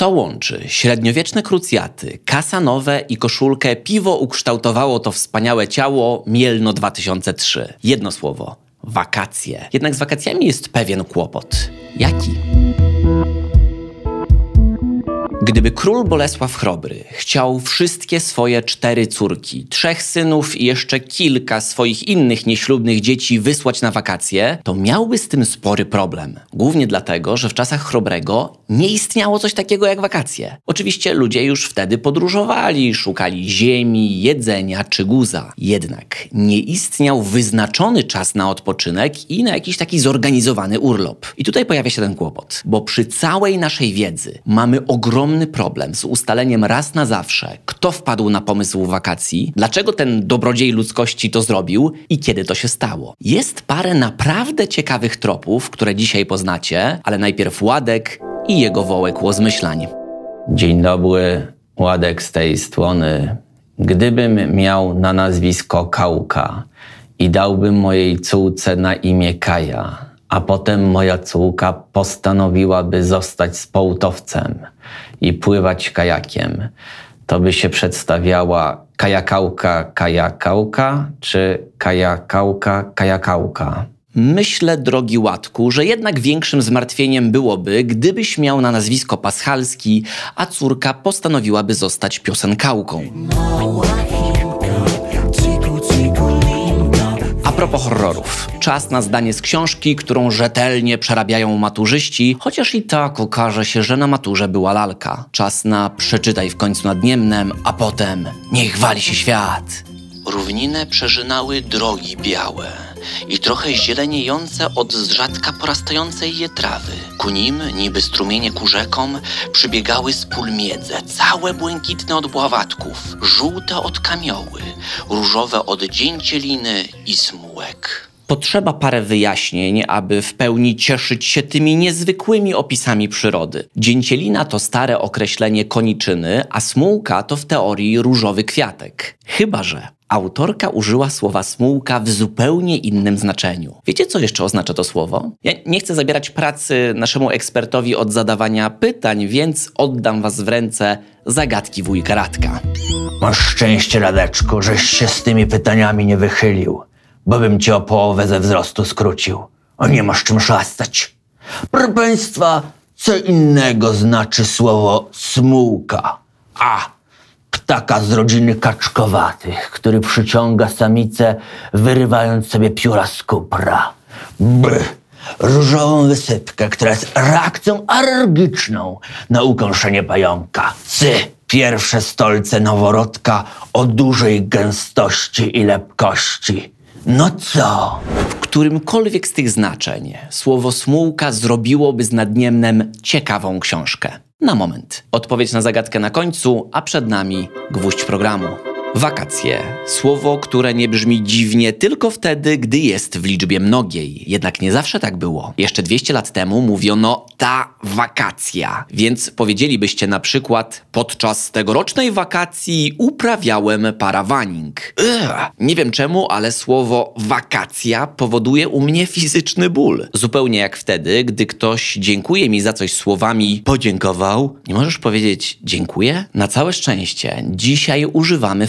Co łączy średniowieczne krucjaty, kasanowe i koszulkę piwo ukształtowało to wspaniałe ciało Mielno 2003? Jedno słowo. Wakacje. Jednak z wakacjami jest pewien kłopot. Jaki? Gdyby król Bolesław Chrobry chciał wszystkie swoje cztery córki, trzech synów i jeszcze kilka swoich innych nieślubnych dzieci wysłać na wakacje, to miałby z tym spory problem. Głównie dlatego, że w czasach Chrobrego nie istniało coś takiego jak wakacje. Oczywiście ludzie już wtedy podróżowali, szukali ziemi, jedzenia czy guza. Jednak nie istniał wyznaczony czas na odpoczynek i na jakiś taki zorganizowany urlop. I tutaj pojawia się ten kłopot, bo przy całej naszej wiedzy mamy problem z ustaleniem raz na zawsze, kto wpadł na pomysł wakacji, dlaczego ten dobrodziej ludzkości to zrobił i kiedy to się stało. Jest parę naprawdę ciekawych tropów, które dzisiaj poznacie, ale najpierw Ładek i jego wołek łozmyślań. Dzień dobry, Ładek z tej strony. Gdybym miał na nazwisko Kałka i dałbym mojej córce na imię Kaja, a potem moja córka postanowiłaby zostać społtowcem i pływać kajakiem, to by się przedstawiała kajakałka kajakałka czy kajakałka kajakałka. Myślę, drogi Łatku, że jednak większym zmartwieniem byłoby, gdybyś miał na nazwisko Paschalski, a córka postanowiłaby zostać piosenkałką. A propos horrorów. Czas na zdanie z książki, którą rzetelnie przerabiają maturzyści, chociaż i tak okaże się, że na maturze była lalka. Czas na przeczytaj w końcu nad Niemnem, a potem niech wali się świat. Równinę przeżynały drogi białe i trochę zieleniejące od z rzadka porastającej je trawy. Ku nim, niby strumienie ku rzekom, przybiegały z pól miedze, całe błękitne od bławatków, żółte od kamioły, różowe od dzięcieliny i smułek. Potrzeba parę wyjaśnień, aby w pełni cieszyć się tymi niezwykłymi opisami przyrody. Dzięcielina to stare określenie koniczyny, a smułka to w teorii różowy kwiatek. Chyba, że autorka użyła słowa smułka w zupełnie innym znaczeniu. Wiecie, co jeszcze oznacza to słowo? Ja nie chcę zabierać pracy naszemu ekspertowi od zadawania pytań, więc oddam was w ręce zagadki wujka Radka. Masz szczęście, Radeczku, żeś się z tymi pytaniami nie wychylił, bo bym cię o połowę ze wzrostu skrócił. A nie masz czym szastać. Proszę państwa, co innego znaczy słowo smułka. A, ptaka z rodziny kaczkowatych, który przyciąga samicę, wyrywając sobie pióra z kupra. B. Różową wysypkę, która jest reakcją alergiczną na ukąszenie pająka. C. Pierwsze stolce noworodka o dużej gęstości i lepkości. No co? W którymkolwiek z tych znaczeń słowo smułka zrobiłoby z Nadniemnem ciekawą książkę. Na moment. Odpowiedź na zagadkę na końcu, a przed nami gwóźdź programu. Wakacje. Słowo, które nie brzmi dziwnie tylko wtedy, gdy jest w liczbie mnogiej. Jednak nie zawsze tak było. Jeszcze 200 lat temu mówiono ta wakacja. Więc powiedzielibyście na przykład podczas tegorocznej wakacji uprawiałem parawaning. Nie wiem czemu, ale słowo wakacja powoduje u mnie fizyczny ból. Zupełnie jak wtedy, gdy ktoś dziękuje mi za coś słowami podziękował. Nie możesz powiedzieć dziękuję? Na całe szczęście dzisiaj używamy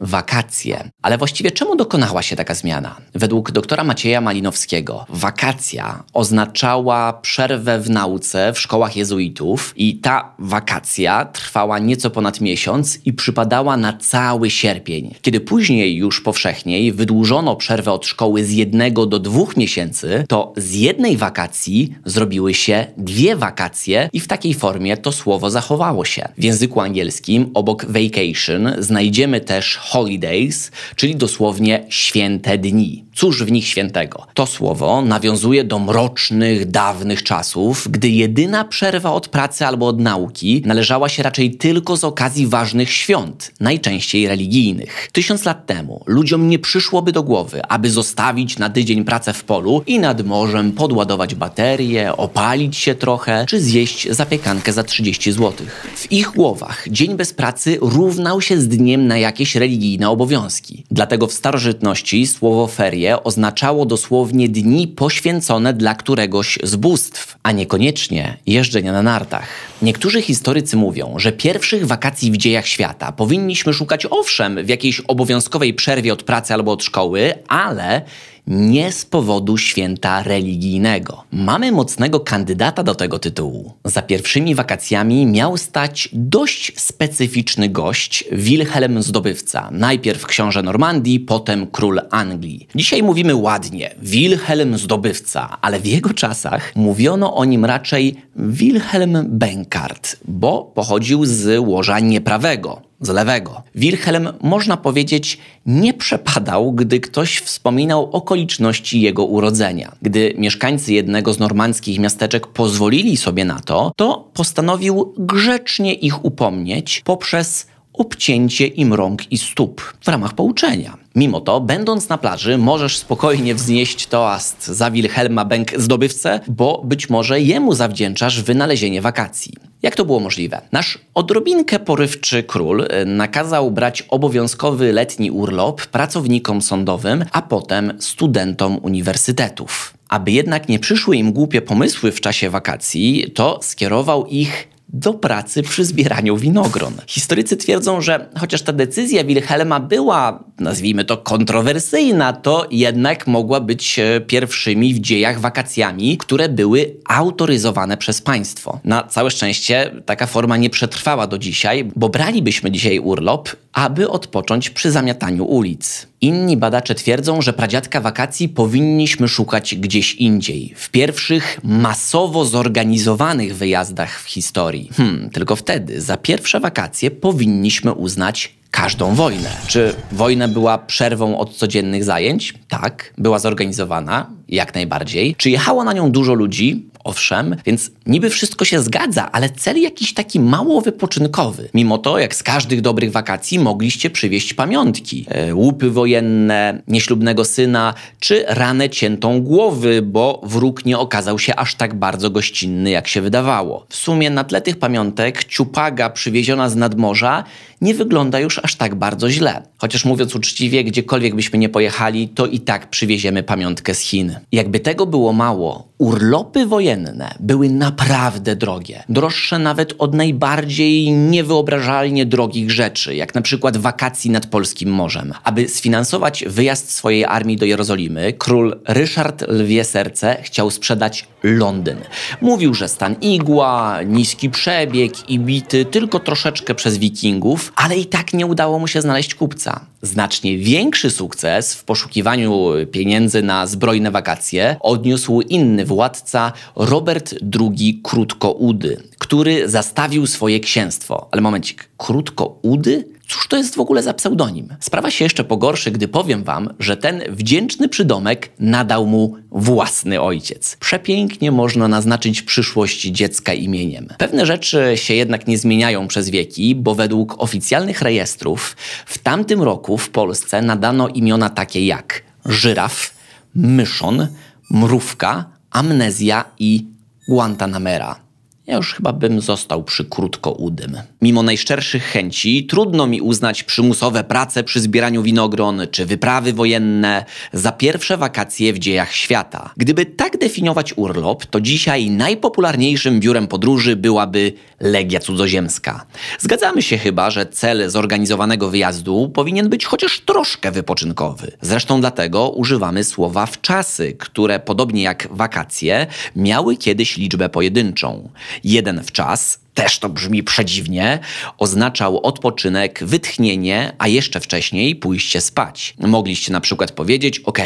wakacje. Ale właściwie czemu dokonała się taka zmiana? Według doktora Macieja Malinowskiego wakacja oznaczała przerwę w nauce w szkołach jezuitów i ta wakacja trwała nieco ponad miesiąc i przypadała na cały sierpień. Kiedy później już powszechniej wydłużono przerwę od szkoły z jednego do dwóch miesięcy, to z jednej wakacji zrobiły się dwie wakacje i w takiej formie to słowo zachowało się. W języku angielskim obok vacation znajdziemy też holidays, czyli dosłownie święte dni. Cóż w nich świętego? To słowo nawiązuje do mrocznych, dawnych czasów, gdy jedyna przerwa od pracy albo od nauki należała się raczej tylko z okazji ważnych świąt, najczęściej religijnych. Tysiąc lat temu ludziom nie przyszłoby do głowy, aby zostawić na tydzień pracę w polu i nad morzem podładować baterie, opalić się trochę, czy zjeść zapiekankę za 30 zł. W ich głowach dzień bez pracy równał się z dniem na jakieś religijne obowiązki. Dlatego w starożytności słowo ferie oznaczało dosłownie dni poświęcone dla któregoś z bóstw, a niekoniecznie jeżdżenia na nartach. Niektórzy historycy mówią, że pierwszych wakacji w dziejach świata powinniśmy szukać owszem w jakiejś obowiązkowej przerwie od pracy albo od szkoły, ale nie z powodu święta religijnego. Mamy mocnego kandydata do tego tytułu. Za pierwszymi wakacjami miał stać dość specyficzny gość, Wilhelm Zdobywca. Najpierw książę Normandii, potem król Anglii. Dzisiaj mówimy ładnie, Wilhelm Zdobywca, ale w jego czasach mówiono o nim raczej Wilhelm Benkart, bo pochodził z łoża nieprawego z lewego. Wilhelm, można powiedzieć, nie przepadał, gdy ktoś wspominał okoliczności jego urodzenia. Gdy mieszkańcy jednego z normandzkich miasteczek pozwolili sobie na to, to postanowił grzecznie ich upomnieć poprzez obcięcie im rąk i stóp w ramach pouczenia. Mimo to, będąc na plaży, możesz spokojnie wznieść toast za Wilhelma Bęk zdobywcę, bo być może jemu zawdzięczasz wynalezienie wakacji. Jak to było możliwe? Nasz odrobinkę porywczy król e, nakazał brać obowiązkowy letni urlop pracownikom sądowym, a potem studentom uniwersytetów. Aby jednak nie przyszły im głupie pomysły w czasie wakacji, to skierował ich do pracy przy zbieraniu winogron. Historycy twierdzą, że chociaż ta decyzja Wilhelma była, nazwijmy to, kontrowersyjna, to jednak mogła być e, pierwszymi w dziejach wakacjami, które były autoryzowane przez państwo. Na całe szczęście taka forma nie przetrwała do dzisiaj, bo bralibyśmy dzisiaj urlop, aby odpocząć przy zamiataniu ulic. Inni badacze twierdzą, że pradziadka wakacji powinniśmy szukać gdzieś indziej, w pierwszych masowo zorganizowanych wyjazdach w historii. Hmm, tylko wtedy za pierwsze wakacje powinniśmy uznać każdą wojnę. Czy wojna była przerwą od codziennych zajęć? Tak, była zorganizowana, jak najbardziej. Czy jechało na nią dużo ludzi? Owszem, więc niby wszystko się zgadza, ale cel jakiś taki mało wypoczynkowy. Mimo to, jak z każdych dobrych wakacji, mogliście przywieźć pamiątki. E, łupy wojenne, nieślubnego syna, czy ranę ciętą głowy, bo wróg nie okazał się aż tak bardzo gościnny, jak się wydawało. W sumie na tle tych pamiątek ciupaga przywieziona z nadmorza nie wygląda już aż tak bardzo źle. Chociaż mówiąc uczciwie, gdziekolwiek byśmy nie pojechali, to i tak przywieziemy pamiątkę z Chin. Jakby tego było mało, urlopy wojenne były naprawdę drogie. Droższe nawet od najbardziej niewyobrażalnie drogich rzeczy, jak na przykład wakacji nad polskim morzem. Aby sfinansować wyjazd swojej armii do Jerozolimy, król Ryszard Lwie Serce chciał sprzedać Londyn. Mówił, że stan igła, niski przebieg i bity tylko troszeczkę przez wikingów, ale i tak nie udało mu się znaleźć kupca. Znacznie większy sukces w poszukiwaniu pieniędzy na zbrojne wakacje odniósł inny władca Robert II Krótkoudy, który zastawił swoje księstwo. Ale momencik, Krótkoudy? Cóż to jest w ogóle za pseudonim? Sprawa się jeszcze pogorszy, gdy powiem wam, że ten wdzięczny przydomek nadał mu własny ojciec. Przepięknie można naznaczyć przyszłość dziecka imieniem. Pewne rzeczy się jednak nie zmieniają przez wieki, bo według oficjalnych rejestrów w tamtym roku w Polsce nadano imiona takie jak żyraf, myszon, mrówka, amnezja i Guantanamera. Ja już chyba bym został przy krótkoudym. Mimo najszczerszych chęci, trudno mi uznać przymusowe prace przy zbieraniu winogron czy wyprawy wojenne za pierwsze wakacje w dziejach świata. Gdyby tak definiować urlop, to dzisiaj najpopularniejszym biurem podróży byłaby Legia Cudzoziemska. Zgadzamy się chyba, że cel zorganizowanego wyjazdu powinien być chociaż troszkę wypoczynkowy. Zresztą dlatego używamy słowa wczasy, które podobnie jak wakacje miały kiedyś liczbę pojedynczą. Jeden w czas, też to brzmi przedziwnie, oznaczał odpoczynek, wytchnienie, a jeszcze wcześniej pójście spać. Mogliście na przykład powiedzieć: OK,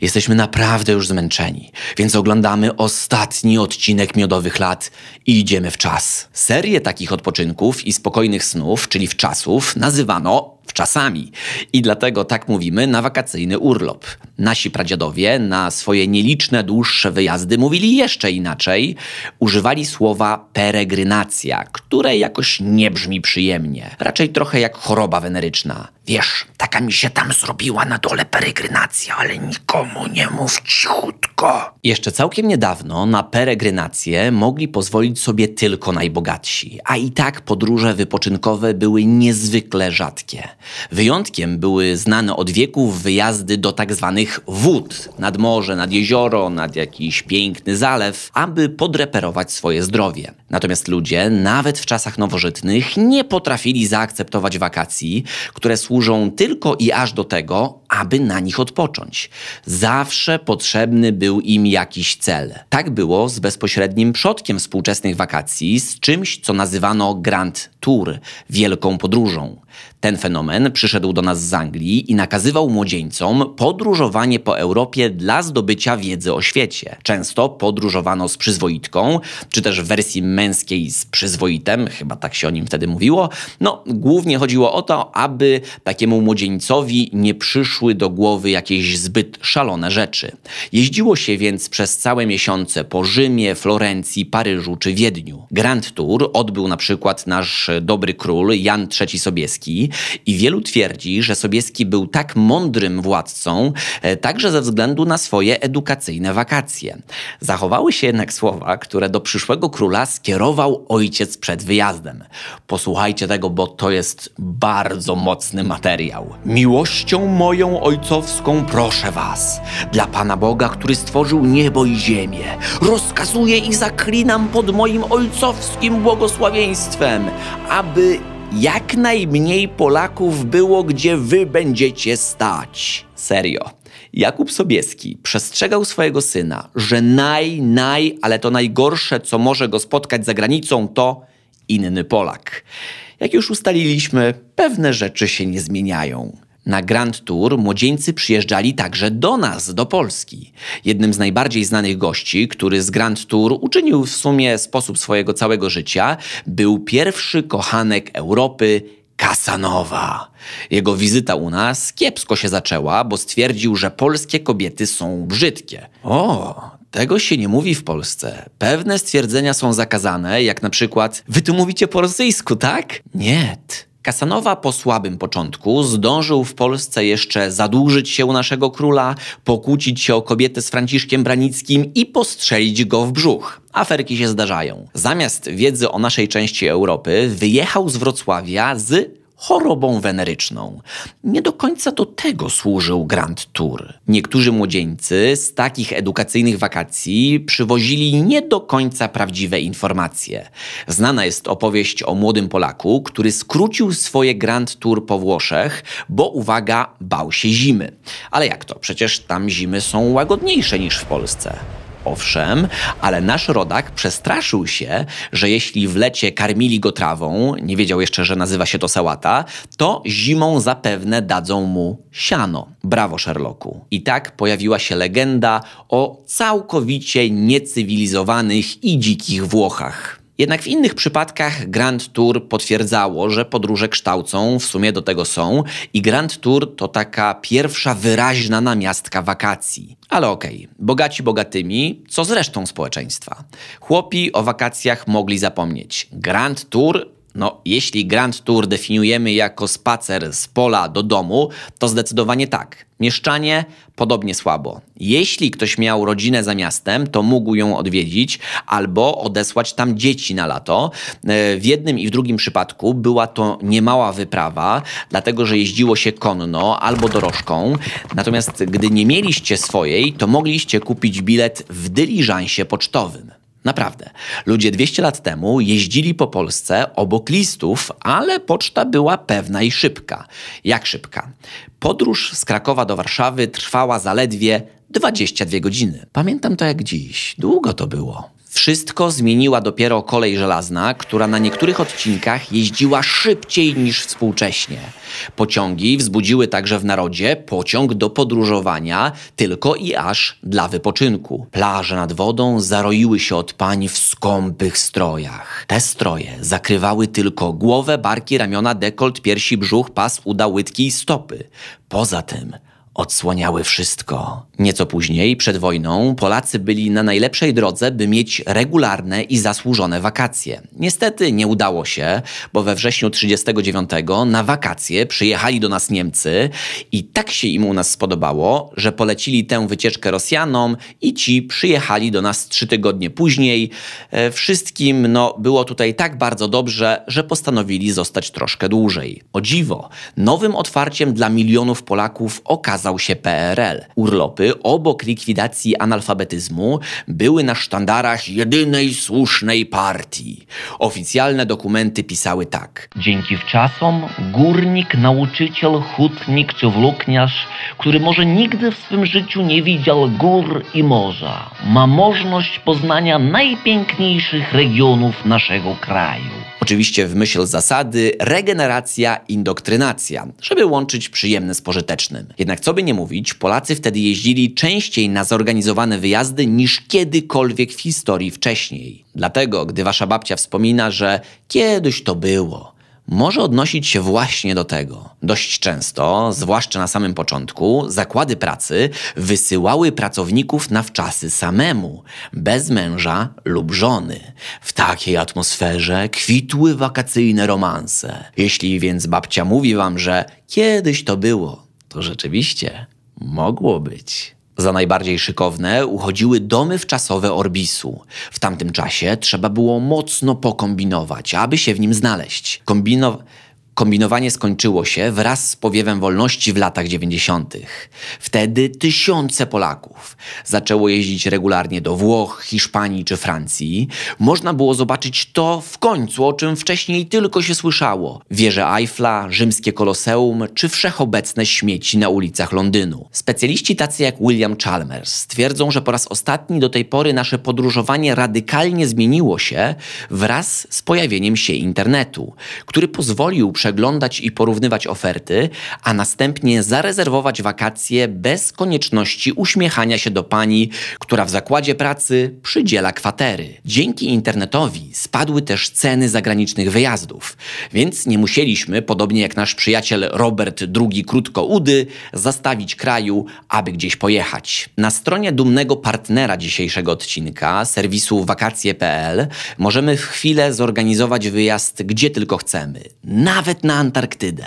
jesteśmy naprawdę już zmęczeni, więc oglądamy ostatni odcinek miodowych lat i idziemy w czas. Serię takich odpoczynków i spokojnych snów, czyli w czasów, nazywano wczasami. I dlatego tak mówimy na wakacyjny urlop. Nasi pradziadowie na swoje nieliczne dłuższe wyjazdy mówili jeszcze inaczej. Używali słowa peregrynacja, które jakoś nie brzmi przyjemnie. Raczej trochę jak choroba weneryczna. Wiesz, taka mi się tam zrobiła na dole peregrynacja, ale nikomu nie mów cichutko. Jeszcze całkiem niedawno na peregrynację mogli pozwolić sobie tylko najbogatsi, a i tak podróże wypoczynkowe były niezwykle rzadkie. Wyjątkiem były znane od wieków wyjazdy do tak zwanych wód, nad morze, nad jezioro, nad jakiś piękny zalew, aby podreperować swoje zdrowie. Natomiast ludzie, nawet w czasach nowożytnych, nie potrafili zaakceptować wakacji, które służą tylko i aż do tego, aby na nich odpocząć. Zawsze potrzebny był im jakiś cel. Tak było z bezpośrednim przodkiem współczesnych wakacji, z czymś, co nazywano Grand Tour, wielką podróżą. Ten fenomen przyszedł do nas z Anglii i nakazywał młodzieńcom podróżowanie po Europie dla zdobycia wiedzy o świecie. Często podróżowano z przyzwoitką, czy też w wersji męskiej z przyzwoitem, chyba tak się o nim wtedy mówiło. No, głównie chodziło o to, aby takiemu młodzieńcowi nie przyszły do głowy jakieś zbyt szalone rzeczy. Jeździło się więc przez całe miesiące po Rzymie, Florencji, Paryżu czy Wiedniu. Grand Tour odbył na przykład nasz dobry król Jan III Sobieski, i wielu twierdzi, że Sobieski był tak mądrym władcą, e, także ze względu na swoje edukacyjne wakacje. Zachowały się jednak słowa, które do przyszłego króla skierował ojciec przed wyjazdem. Posłuchajcie tego, bo to jest bardzo mocny materiał. Miłością moją ojcowską proszę was, dla Pana Boga, który stworzył niebo i ziemię, rozkazuję i zaklinam pod moim ojcowskim błogosławieństwem, aby jak najmniej Polaków było, gdzie wy będziecie stać. Serio. Jakub Sobieski przestrzegał swojego syna, że naj, naj, ale to najgorsze, co może go spotkać za granicą, to inny Polak. Jak już ustaliliśmy, pewne rzeczy się nie zmieniają. Na Grand Tour młodzieńcy przyjeżdżali także do nas, do Polski. Jednym z najbardziej znanych gości, który z Grand Tour uczynił w sumie sposób swojego całego życia, był pierwszy kochanek Europy, Kasanowa. Jego wizyta u nas kiepsko się zaczęła, bo stwierdził, że polskie kobiety są brzydkie. O, tego się nie mówi w Polsce. Pewne stwierdzenia są zakazane, jak na przykład Wy tu mówicie po rosyjsku, tak? Nie. Kasanowa po słabym początku zdążył w Polsce jeszcze zadłużyć się u naszego króla, pokłócić się o kobietę z Franciszkiem Branickim i postrzelić go w brzuch. Aferki się zdarzają. Zamiast wiedzy o naszej części Europy, wyjechał z Wrocławia z chorobą weneryczną. Nie do końca do tego służył Grand Tour. Niektórzy młodzieńcy z takich edukacyjnych wakacji przywozili nie do końca prawdziwe informacje. Znana jest opowieść o młodym Polaku, który skrócił swoje Grand Tour po Włoszech, bo uwaga, bał się zimy. Ale jak to? Przecież tam zimy są łagodniejsze niż w Polsce. Owszem, ale nasz rodak przestraszył się, że jeśli w lecie karmili go trawą, nie wiedział jeszcze, że nazywa się to sałata, to zimą zapewne dadzą mu siano. Brawo, Sherlocku. I tak pojawiła się legenda o całkowicie niecywilizowanych i dzikich Włochach. Jednak w innych przypadkach Grand Tour potwierdzało, że podróże kształcą, w sumie do tego są, i Grand Tour to taka pierwsza wyraźna namiastka wakacji. Ale okej, okay, bogaci bogatymi, co z resztą społeczeństwa? Chłopi o wakacjach mogli zapomnieć. Grand Tour no, jeśli Grand Tour definiujemy jako spacer z pola do domu, to zdecydowanie tak. Mieszczanie podobnie słabo. Jeśli ktoś miał rodzinę za miastem, to mógł ją odwiedzić albo odesłać tam dzieci na lato. E, w jednym i w drugim przypadku była to niemała wyprawa, dlatego że jeździło się konno albo dorożką. Natomiast gdy nie mieliście swojej, to mogliście kupić bilet w dyliżansie pocztowym. Naprawdę. Ludzie 200 lat temu jeździli po Polsce obok listów, ale poczta była pewna i szybka. Jak szybka? Podróż z Krakowa do Warszawy trwała zaledwie 22 godziny. Pamiętam to jak dziś. Długo to było. Wszystko zmieniła dopiero kolej żelazna, która na niektórych odcinkach jeździła szybciej niż współcześnie. Pociągi wzbudziły także w narodzie pociąg do podróżowania tylko i aż dla wypoczynku. Plaże nad wodą zaroiły się od pań w skąpych strojach. Te stroje zakrywały tylko głowę, barki, ramiona, dekolt, piersi, brzuch, pas, uda, łydki i stopy. Poza tym odsłaniały wszystko. Nieco później, przed wojną, Polacy byli na najlepszej drodze, by mieć regularne i zasłużone wakacje. Niestety nie udało się, bo we wrześniu 39 na wakacje przyjechali do nas Niemcy i tak się im u nas spodobało, że polecili tę wycieczkę Rosjanom i ci przyjechali do nas trzy tygodnie później. E, Wszystkim no, było tutaj tak bardzo dobrze, że postanowili zostać troszkę dłużej. O dziwo, nowym otwarciem dla milionów Polaków okazał się PRL. Urlopy obok likwidacji analfabetyzmu były na sztandarach jedynej słusznej partii. Oficjalne dokumenty pisały tak. Dzięki wczasom górnik, nauczyciel, hutnik czy włókniarz, który może nigdy w swym życiu nie widział gór i morza, ma możliwość poznania najpiękniejszych regionów naszego kraju. Oczywiście w myśl zasady regeneracja, indoktrynacja, żeby łączyć przyjemne z pożytecznym. Jednak co by nie mówić, Polacy wtedy jeździli częściej na zorganizowane wyjazdy niż kiedykolwiek w historii wcześniej. Dlatego, gdy wasza babcia wspomina, że kiedyś to było, może odnosić się właśnie do tego. Dość często, zwłaszcza na samym początku, zakłady pracy wysyłały pracowników na wczasy samemu, bez męża lub żony. W takiej atmosferze kwitły wakacyjne romanse. Jeśli więc babcia mówi wam, że kiedyś to było, to rzeczywiście mogło być. Za najbardziej szykowne uchodziły domy wczasowe Orbisu. W tamtym czasie trzeba było mocno pokombinować, aby się w nim znaleźć. Kombino... Kombinowanie skończyło się wraz z powiewem wolności w latach 90. Wtedy tysiące Polaków zaczęło jeździć regularnie do Włoch, Hiszpanii czy Francji. Można było zobaczyć to w końcu, o czym wcześniej tylko się słyszało. Wieże Eiffla, rzymskie koloseum czy wszechobecne śmieci na ulicach Londynu. Specjaliści tacy jak William Chalmers twierdzą, że po raz ostatni do tej pory nasze podróżowanie radykalnie zmieniło się wraz z pojawieniem się internetu, który pozwolił przeglądać i porównywać oferty, a następnie zarezerwować wakacje bez konieczności uśmiechania się do pani, która w zakładzie pracy przydziela kwatery. Dzięki internetowi spadły też ceny zagranicznych wyjazdów, więc nie musieliśmy, podobnie jak nasz przyjaciel Robert II Krótkoudy, zastawić kraju, aby gdzieś pojechać. Na stronie dumnego partnera dzisiejszego odcinka, serwisu wakacje.pl, możemy w chwilę zorganizować wyjazd gdzie tylko chcemy, nawet na Antarktydę.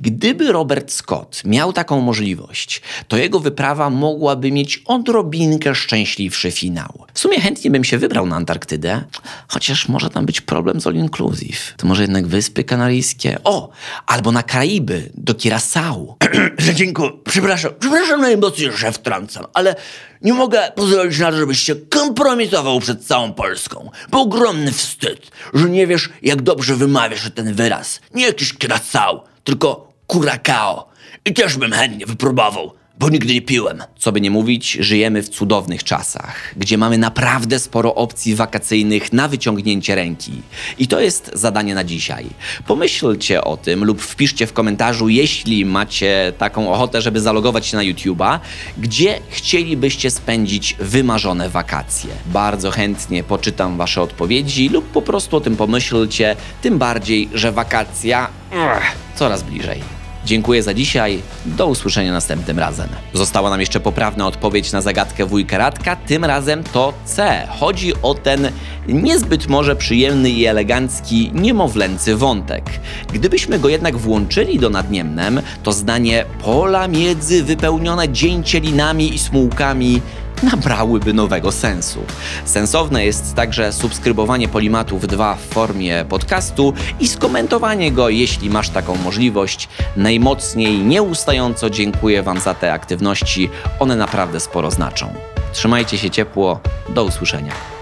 Gdyby Robert Scott miał taką możliwość, to jego wyprawa mogłaby mieć odrobinkę szczęśliwszy finał. W sumie chętnie bym się wybrał na Antarktydę, chociaż może tam być problem z all inclusive. To może jednak Wyspy Kanaryjskie. O, albo na Karaiby, do Curacao. Zedzinku, przepraszam, przepraszam najmocniej, że wtrącam, ale nie mogę pozwolić na to, żebyś się kompromitował przed całą Polską. Bo ogromny wstyd, że nie wiesz, jak dobrze wymawiasz ten wyraz. Nie jakiś Curacao, tylko Curacao. I też bym chętnie wypróbował, bo nigdy nie piłem. Co by nie mówić, żyjemy w cudownych czasach, gdzie mamy naprawdę sporo opcji wakacyjnych na wyciągnięcie ręki. I to jest zadanie na dzisiaj. Pomyślcie o tym lub wpiszcie w komentarzu, jeśli macie taką ochotę, żeby zalogować się na YouTube'a, gdzie chcielibyście spędzić wymarzone wakacje. Bardzo chętnie poczytam Wasze odpowiedzi lub po prostu o tym pomyślcie, tym bardziej, że wakacja coraz bliżej. Dziękuję za dzisiaj. Do usłyszenia następnym razem. Została nam jeszcze poprawna odpowiedź na zagadkę wujka Radka. Tym razem to C. Chodzi o ten niezbyt może przyjemny i elegancki niemowlęcy wątek. Gdybyśmy go jednak włączyli do nadniemnem, to zdanie pola miedzy wypełnione dzięcielinami i smułkami nabrałyby nowego sensu. Sensowne jest także subskrybowanie Polimatów 2 w formie podcastu i skomentowanie go, jeśli masz taką możliwość. Najmocniej, nieustająco dziękuję Wam za te aktywności, one naprawdę sporo znaczą. Trzymajcie się ciepło, do usłyszenia.